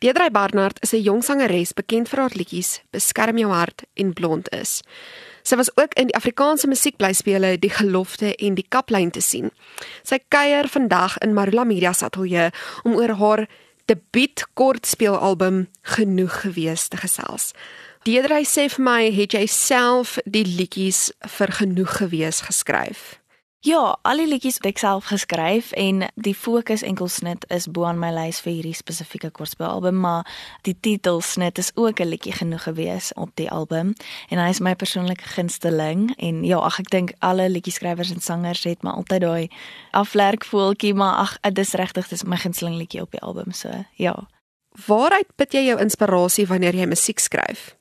Deedrey Barnard is 'n jong sangeres bekend vir haar liedjies Beskerm jou hart en Blond is. Sy was ook in die Afrikaanse musiekblyspele Die Gelofte en Die Kaplyn te sien. Sy kuier vandag in Marula Media se ateljee om oor haar debuut kortspeelalbum Genoeg gewees te gesels. Deedrey sê vir my, het jy self die liedjies vir Genoeg gewees geskryf? Ja, al die liedjies het ek self geskryf en die fokus enkelsnit is bo aan my lys vir hierdie spesifieke kortspeelalbum, maar die titelsnit is ook 'n liedjie genoeg gewees op die album en hy is my persoonlike gunsteling en ja, ag ek dink alle liedjieskrywers en sangers het maar altyd daai aflerk voeltjie, maar ag dit is regtig dis my gunsteling liedjie op die album, so ja. Waaruit put jy jou inspirasie wanneer jy musiek skryf?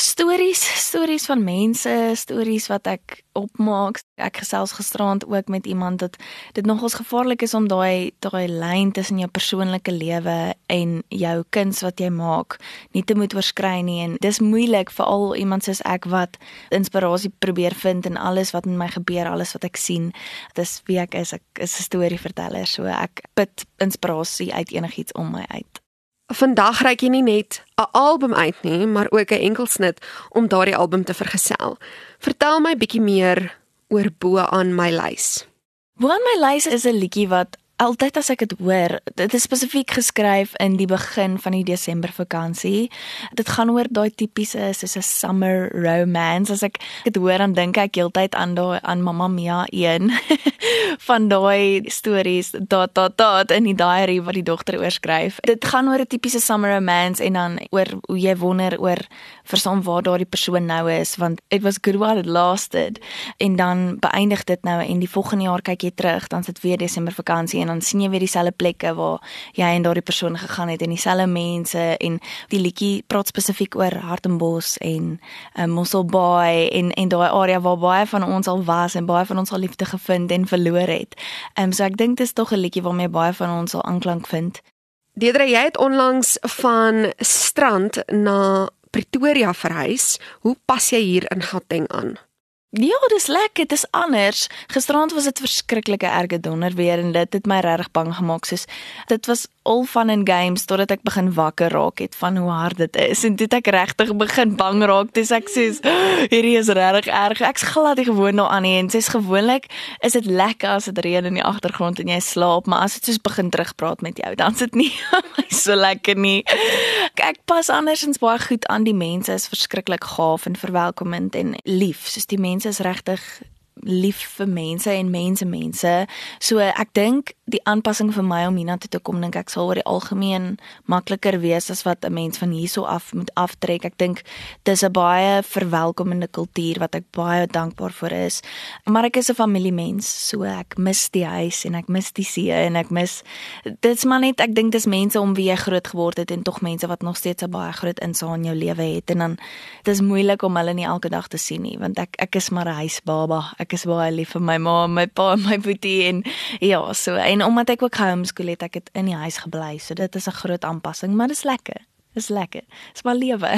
Stories, stories van mense, stories wat ek opmaak. Ek gesels gisterand ook met iemand dat dit nogals gevaarlik is om daai daai lyn tussen jou persoonlike lewe en jou kuns wat jy maak nie te moet oorskry nie en dis moeilik vir al iemand soos ek wat inspirasie probeer vind in alles wat met my gebeur, alles wat ek sien. Dis wie ek is. Ek is 'n storieverteller, so ek put inspirasie uit enigiets om my uit. Vandag reik jy nie net 'n album uit nie, maar ook 'n enkelsnit om daardie album te vergesel. Vertel my bietjie meer oor Bo aan my lys. Bo aan my lys is 'n liedjie wat altyd as ek dit hoor, dit is spesifiek geskryf in die begin van die Desember vakansie. Dit gaan oor daai tipiese soos 'n summer romance. As ek dit hoor dan dink ek heeltyd aan daai aan Mamma Mia 1 van daai stories dot dot dot in die diary wat die dogter oorskryf. Dit gaan oor 'n tipiese summer romance en dan oor hoe jy wonder oor verstaan waar daardie persoon nou is want it was good while it lasted en dan beëindig dit nou en die volgende jaar kyk jy terug dan sit weer Desember vakansie en dan sien jy weer dieselfde plekke waar jy en daardie persoon gegaan het en dieselfde mense en die liedjie praat spesifiek oor Hartenbos en um, Mosselbaai en en daai area waar baie van ons al was en baie van ons al liefde gevind en verloor het. Ehm um, so ek dink dit is tog 'n liedjie waarmee baie van ons al aanklank vind. Deedre, jy het onlangs van strand na Pretoria verhuis. Hoe pas jy hier in Gauteng aan? Ja, dis lekker, dis anders. Gisterand was dit verskriklike erge donder weer en dit het my regtig bang gemaak. Soos dit was al fun and games totdat ek begin wakker raak het van hoe hard dit is en dit ek regtig begin bang raak. Dis ek sê hierdie is regtig erg. Ek's glad nie gewoond daaraan nie en sies gewoonlik is dit lekker as dit reën in die agtergrond en jy slaap, maar as dit soos begin terugpraat met jou, dan sit nie so lekker nie. Ek pas andersins baie goed aan die mense is verskriklik gaaf en verwelkomend en lief, soos die mense mense is regtig lief vir mense en mense mense. So ek dink die aanpassing vir my om hiernatoe te kom dink ek sal oor die algemeen makliker wees as wat 'n mens van hierso af moet aftrek. Ek dink dis 'n baie verwelkomende kultuur wat ek baie dankbaar vir is. Maar ek is 'n familiemens, so ek mis die huis en ek mis die see en ek mis dit's maar net ek dink dis mense om wie jy groot geword het en tog mense wat nog steeds 'n baie groot insaag in jou lewe het en dan dis moeilik om hulle nie elke dag te sien nie want ek ek is maar 'n huisbaba. Ek is baie lief vir my ma, my pa en my boetie en ja, so en en omdat ek ook homeschool het, ek het in die huis gebly. So dit is 'n groot aanpassing, maar dit is lekker. Dis lekker. Dis maar lewe.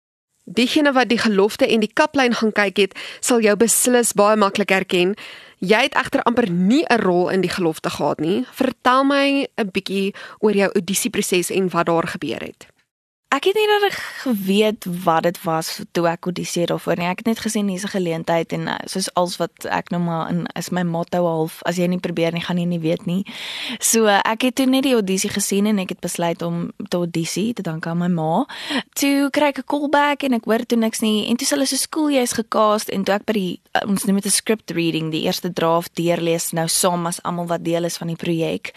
Diegene wat die gelofte en die kaplyn gaan kyk het, sal jou beslis baie maklik herken. Jy het egter amper nie 'n rol in die gelofte gehad nie. Vertel my 'n bietjie oor jou audisieproses en wat daar gebeur het. Ek het nie reg geweet wat dit was toe ek audisie daarvoor nie. Ek het net gesien hier's 'n geleentheid en uh, soos als wat ek nou maar in is my motto half as jy nie probeer nie gaan jy nie weet nie. So uh, ek het toe net die audisie gesien en ek het besluit om te audisie te dank aan my ma. Toe kry ek 'n callback en ek hoor toe niks nie en toe hulle so skool jy's gecast en toe ek by die uh, ons noem dit 'n script reading, die eerste draft deurlees nou saam as almal wat deel is van die projek.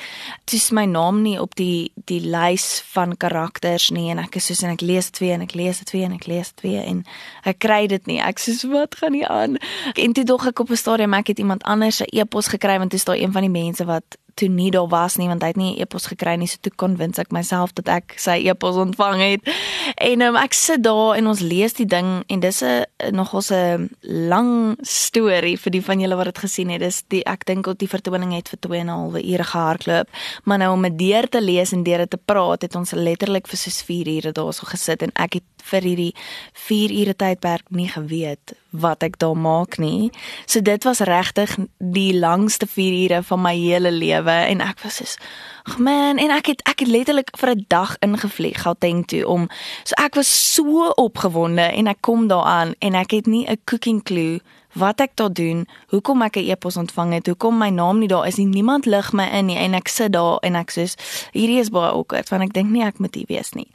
Toe is my naam nie op die die lys van karakters nie en ek is soos en ek lees twee en ek lees twee en ek lees twee en ek kry dit nie. Ek sê wat gaan nie aan. En toe dog ek op 'n stadium ek het iemand anders se e-pos gekry want dit is daai een van die mense wat toe nie daar was nie want hy het nie 'n e-pos gekry nie so toe konwins ek myself dat ek sy e-pos ontvang het. En um, ek sit daar en ons lees die ding en dis 'n nogals 'n lang storie vir die van julle wat dit gesien het. Dis die ek dink dat die vertoning het vir 2 en 'n halwe ure gehardloop. Maar nou om dit deur te lees en deur dit te praat het ons letterlik vir soos 4 ure daar so gesit en ek het vir hierdie 4 ure tydperk nie geweet wat ek daar maak nie. So dit was regtig die langste 4 ure van my hele lewe en ek was so Ag man, en ek het ek het letterlik vir 'n dag ingevlieg Gauteng toe om so ek was so opgewonde en ek kom daar aan en ek het nie 'n cooking clue wat ek daar doen, hoekom ek 'n e-pos ontvang het, hoekom my naam nie daar is nie. Niemand lig my in nie en ek sit daar en ek sê hierdie is baie awkward want ek dink nie ek moet hier wees nie.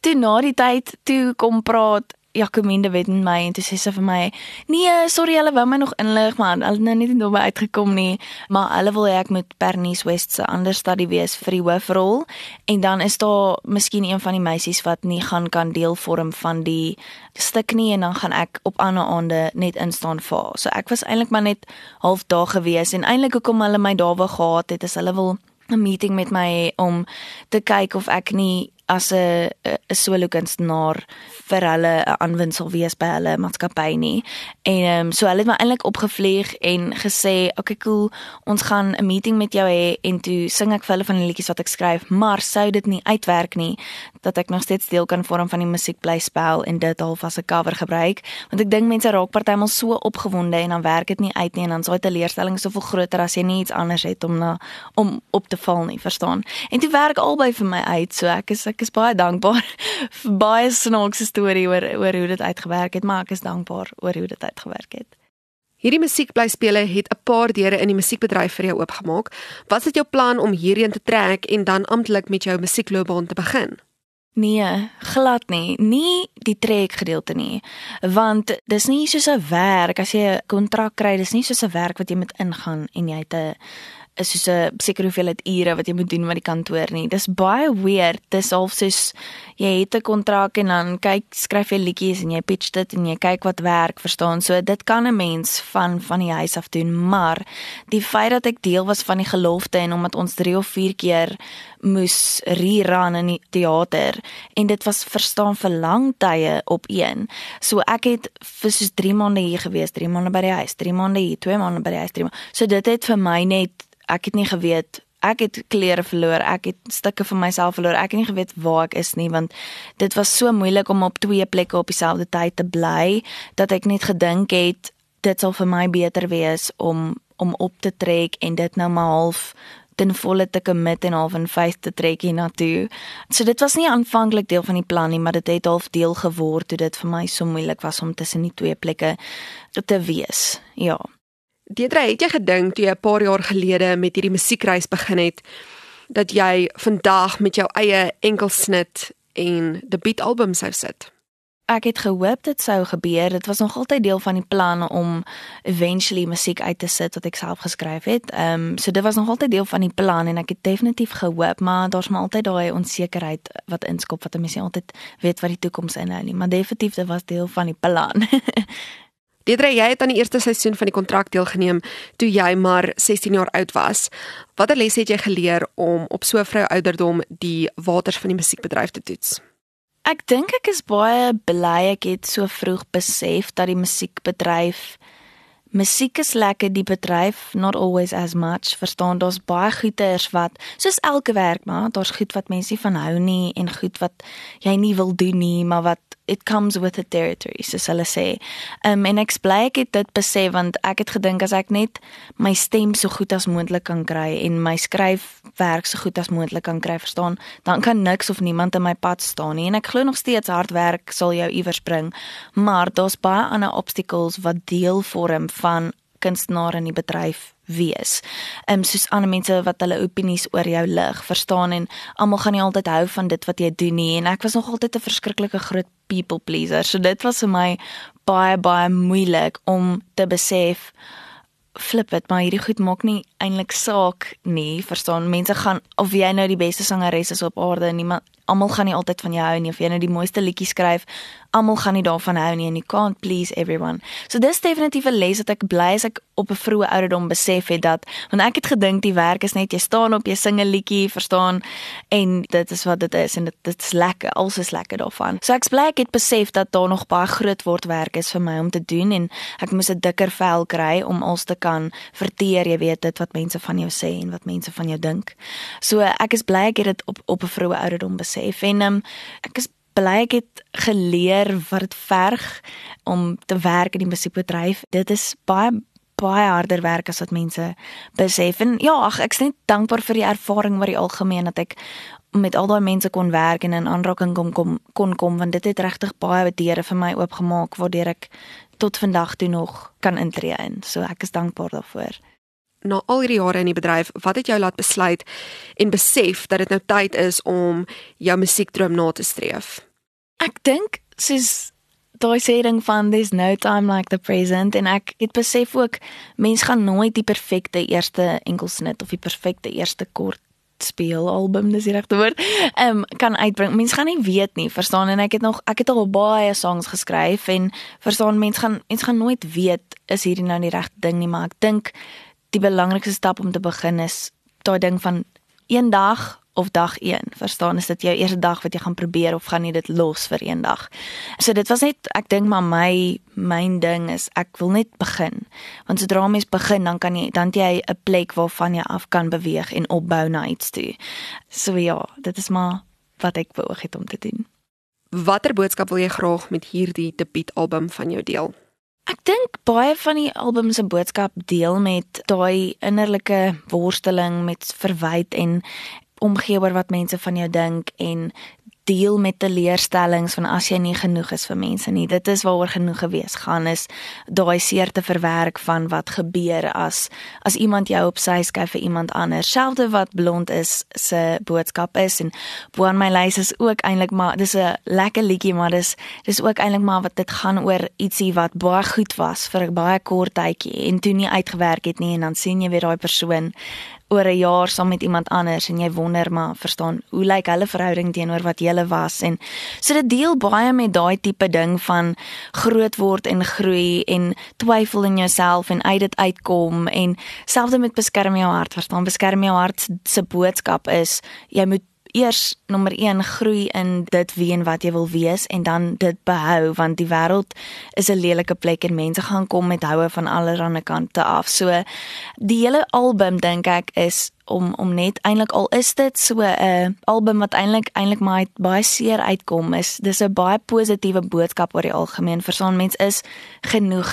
Toe na die tyd toe kom praat Jacominde weet met my en toe sê sy vir my: "Nee, sorry, hulle wou my nog inlig, maar hulle het nou net nie daarby uitgekom nie, maar hulle wil hê ek moet Pernice West se ander stadie wees vir die hoofrol en dan is daar miskien een van die meisies wat nie gaan kan deel vorm van die stuk nie en dan gaan ek op ander aande net instaan vir haar. So ek was eintlik maar net half daar gewees en eintlik hoekom hulle my daar wou gehad het, is hulle wil 'n meeting met my om te kyk of ek nie as 'n 'n solo kunstenaar vir hulle 'n aanwindsel wees by hulle maatskappy nie. En ehm um, so hulle het my eintlik opgevlieg en gesê, "Oké, okay, cool, ons gaan 'n meeting met jou hê en toe sing ek vir hulle van die liedjies wat ek skryf, maar sou dit nie uitwerk nie dat ek nog steeds deel kan vorm van die musiekblyspel en dit half as 'n cover gebruik, want ek dink mense raak partymal so opgewonde en dan werk dit nie uit nie en dan is daai teleurstelling soveel groter as jy nie iets anders het om na om op te val nie, verstaan? En dit werk albei vir my uit, so ek is ek is baie dankbaar vir baie snaakse storie oor oor hoe dit uitgewerk het, maar ek is dankbaar oor hoe dit uitgewerk het. Hierdie musiekblyspele het 'n paar deure in die musiekbedryf vir jou oopgemaak. Wat is jou plan om hierheen te trek en dan amptelik met jou musiekloopbaan te begin? Nee, glad nie. Nie die trek gedeelte nie. Want dis nie soos 'n werk as jy 'n kontrak kry, dis nie soos 'n werk wat jy moet ingaan en jy het 'n is soos 'n seker hoeveelheid ure wat jy moet doen by die kantoor nie. Dis baie weird. Dis half soos jy het 'n kontrak en dan kyk skryf jy liedjies en jy pitch dit en jy kyk wat werk, verstaan? So dit kan 'n mens van van die huis af doen, maar die feit dat ek deel was van die gelofte en omdat ons 3 of 4 keer moes rerun in die teater en dit was verstaan vir lang tye op een. So ek het vir soos 3 maande hier gewees, 3 maande by die huis, 3 maande hier, 2 maande by die huis, 3 maande. So dit het vir my net ek het nie geweet ek het klere verloor, ek het stukke van myself verloor. Ek het nie geweet waar ek is nie want dit was so moeilik om op twee plekke op dieselfde tyd te bly dat ek net gedink het dit sal vir my beter wees om om op te trek en dit nou maar half ten volle te commit en half in faith te trek hiernatoe. So dit was nie aanvanklik deel van die plan nie, maar dit het half deel geword toe dit vir my so moeilik was om tussen die twee plekke te wees. Ja. Deedra, het jy gedink toe jy 'n paar jaar gelede met hierdie musiekreis begin het dat jy vandag met jou eie enkelsnit en debuutalbum sou sit? Ek het gehoop dit sou gebeur. Dit was nog altyd deel van die planne om eventually musiek uit te sit wat ek self geskryf het. Ehm um, so dit was nog altyd deel van die plan en ek het definitief gehoop, maar daar's maar altyd daai onsekerheid wat inskop wat 'n mens nie altyd weet wat die toekoms inhou nie, maar definitief dit was deel van die plan. Deedre, jy het aan die eerste seisoen van die kontrak deelgeneem toe jy maar 16 jaar oud was. Watter lesse het jy geleer om op so 'n vroue ouderdom die waters van die musiekbedryf te toets? Ek dink ek is baie bly ek het so vroeg besef dat die musiekbedryf Musiek is lekker die bedryf not always as much verstaan daar's baie goeters wat soos elke werk maar daar's goed wat mense van hou nie en goed wat jy nie wil doen nie maar wat it comes with the territory soos hulle sê. Um en ek bly ek het dit besef want ek het gedink as ek net my stem so goed as moontlik kan kry en my skryfwerk so goed as moontlik kan kry, verstaan, dan kan niks of niemand in my pad staan nie en ek glo nog steeds hard werk sal jou iewers bring, maar daar's baie ander obstacles wat deel vorm kunstenaar in die bedryf wees. Ehm um, soos ander mense wat hulle opinies oor jou lig, verstaan en almal gaan nie altyd hou van dit wat jy doen nie en ek was nog altyd 'n verskriklike groot people pleaser. So dit was vir my baie baie moeilik om te besef flip dit maar hierdie goed maak nie eintlik saak nie verstaan mense gaan of jy nou die beste sangeres is op aarde niemand almal gaan nie altyd van jou hou nie of jy nou die mooiste liedjies skryf almal gaan nie daarvan hou nie and you can't please everyone. So dis definitief 'n les wat ek bly as ek op 'n vroeë ouderdom besef het dat want ek het gedink die werk is net jy staan op jy sing 'n liedjie, verstaan en dit is wat dit is en dit dit's lekker, alles is lekker daarvan. So ek bly ek het besef dat daar nog baie groot word werk is vir my om te doen en ek moes 'n dikker vel kry om als te kan verteer, jy weet dit wat mense van jou sê en wat mense van jou dink. So ek is bly ek het dit op op 'n vroeë ouderdom besef en um, ek is bly ek het geleer wat dit verg om te werk in die musiekbedryf. Dit is baie baie harder werk as wat mense besef. En ja, ag ek's net dankbaar vir die ervaring wat die algemeen dat ek met al daai mense kon werk en in aanraking kom kom kon kom want dit het regtig baie deure vir my oopgemaak waardeur ek tot vandag toe nog kan intree in. So ek is dankbaar daarvoor. Na al hierdie jare in die bedryf, wat het jou laat besluit en besef dat dit nou tyd is om jou musiekdroom na te streef? Ek dink soos daai sê ding van there's no time like the present. En ek het besef ook mens gaan nooit die perfekte eerste enkelsnit of die perfekte eerste kort speel album dis die regte woord ehm um, kan uitbring. Mens gaan nie weet nie verstaan? En ek het nog ek het al baie songs geskryf en verstaan mens gaan mens gaan nooit weet is hierdie nou die regte ding nie maar ek dink die belangrikste stap om te begin is daai ding van eendag of dag 1. Verstaan, is dit jou eerste dag wat jy gaan probeer of gaan jy dit los vir een dag? So dit was net ek dink maar my myn ding is ek wil net begin. Want sodra mens begin, dan kan jy dan jy 'n plek waarvan jy af kan beweeg en opbou na iets toe. So ja, dit is maar wat ek beoog het om te doen. Watter boodskap wil jy graag met hierdie debuutalbum van jou deel? Ek dink baie van die album se boodskap deel met daai innerlike worsteling met verwyd en omgee oor wat mense van jou dink en deel met teleurstellings van as jy nie genoeg is vir mense nie. Dit is waaroor genoeg gewees gaan is daai seer te verwerk van wat gebeur as as iemand jou op sy skuif vir iemand anders. Selfde wat blond is se boodskap is en bo aan my lys is ook eintlik maar dis 'n lekker liedjie maar dis dis ook eintlik maar wat dit gaan oor ietsie wat baie goed was vir 'n baie kort tydjie en toe nie uitgewerk het nie en dan sien jy weer daai persoon oor 'n jaar saam met iemand anders en jy wonder maar verstaan hoe lyk hulle verhouding teenoor wat julle was? En so dit deel baie met daai tipe ding van groot word en groei en twyfel in jouself en uit dit uitkom en selfs met beskerm jou hart verstaan? Beskerm jou hart se boodskap is jy moet eers nommer 1 groei in dit wie en wat jy wil wees en dan dit behou want die wêreld is 'n lelike plek en mense gaan kom met houe van allerlei kante af. So die hele album dink ek is om om net eintlik al is dit so 'n album wat eintlik eintlik maar baie seer uitkom is dis 'n baie positiewe boodskap oor die algemeen verstaan mens is genoeg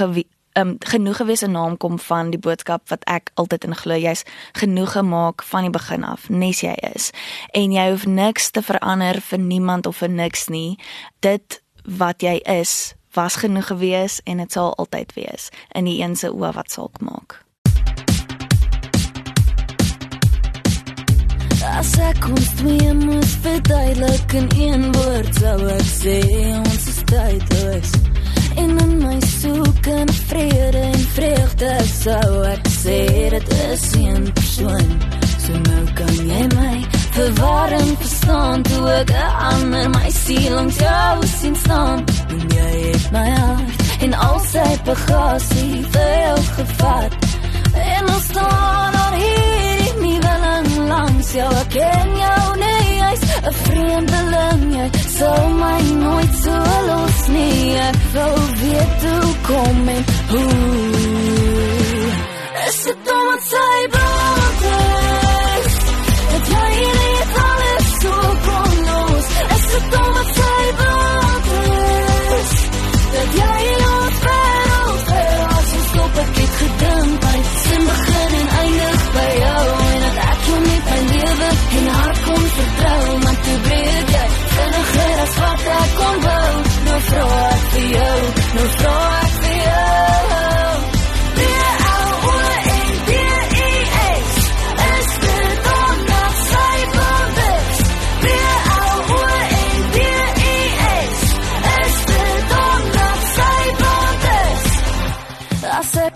um, genoeg gewees 'n naam kom van die boodskap wat ek altyd in glo. Jy's genoeg gemaak van die begin af nes jy is. En jy hoef niks te verander vir niemand of vir niks nie. Dit wat jy is was genoeg gewees en dit sal altyd wees. In die een se oë wat sal maak. As ek kon twee moes verduidelik in een woord sou ek sê ons is tydloos En in my soek en vrede en vreugde sou ek sê dit is een persoon. So nou kan jy my verwarring verstaan Toe ek een ander my siel langs jou sien staan. En jy het my hart en al sy bagasie vir jou gevat. En ons staan al hier in die willing langs jou Ek ken jou nie, jy's een vreemdeling Jy sal my nooit so los nie Ek wil weet hoe kom en hoe. Is het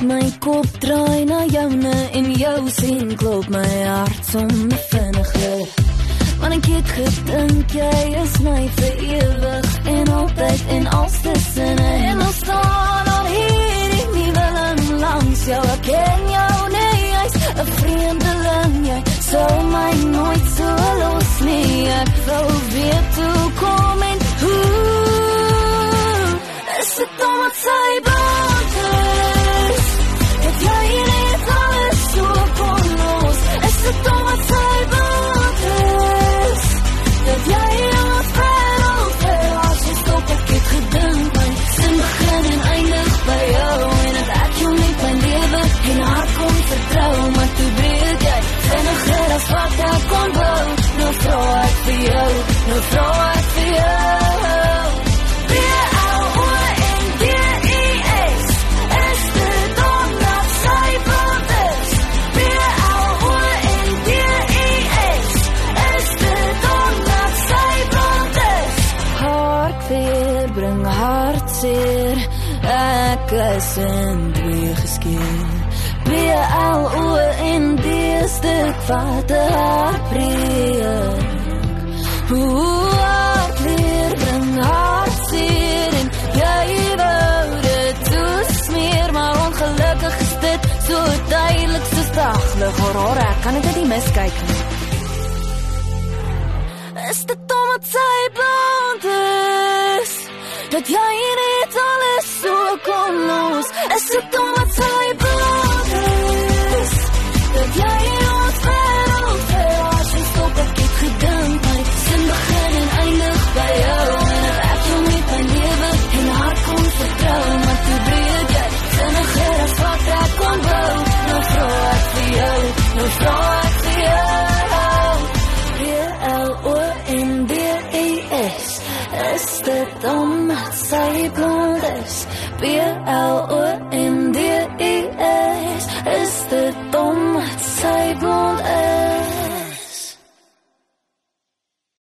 my kop draai na joune en jou sien klop my hart sommer vinniger Want ek het gedink jy is my vir ewig en altyd en alstussen en ons staan al hier in die willen langs jou haar hare, ek kan dit nie miskyk nie. Is dit omdat sy blond is? Dat jy net alles so kon los. Is dit omdat sy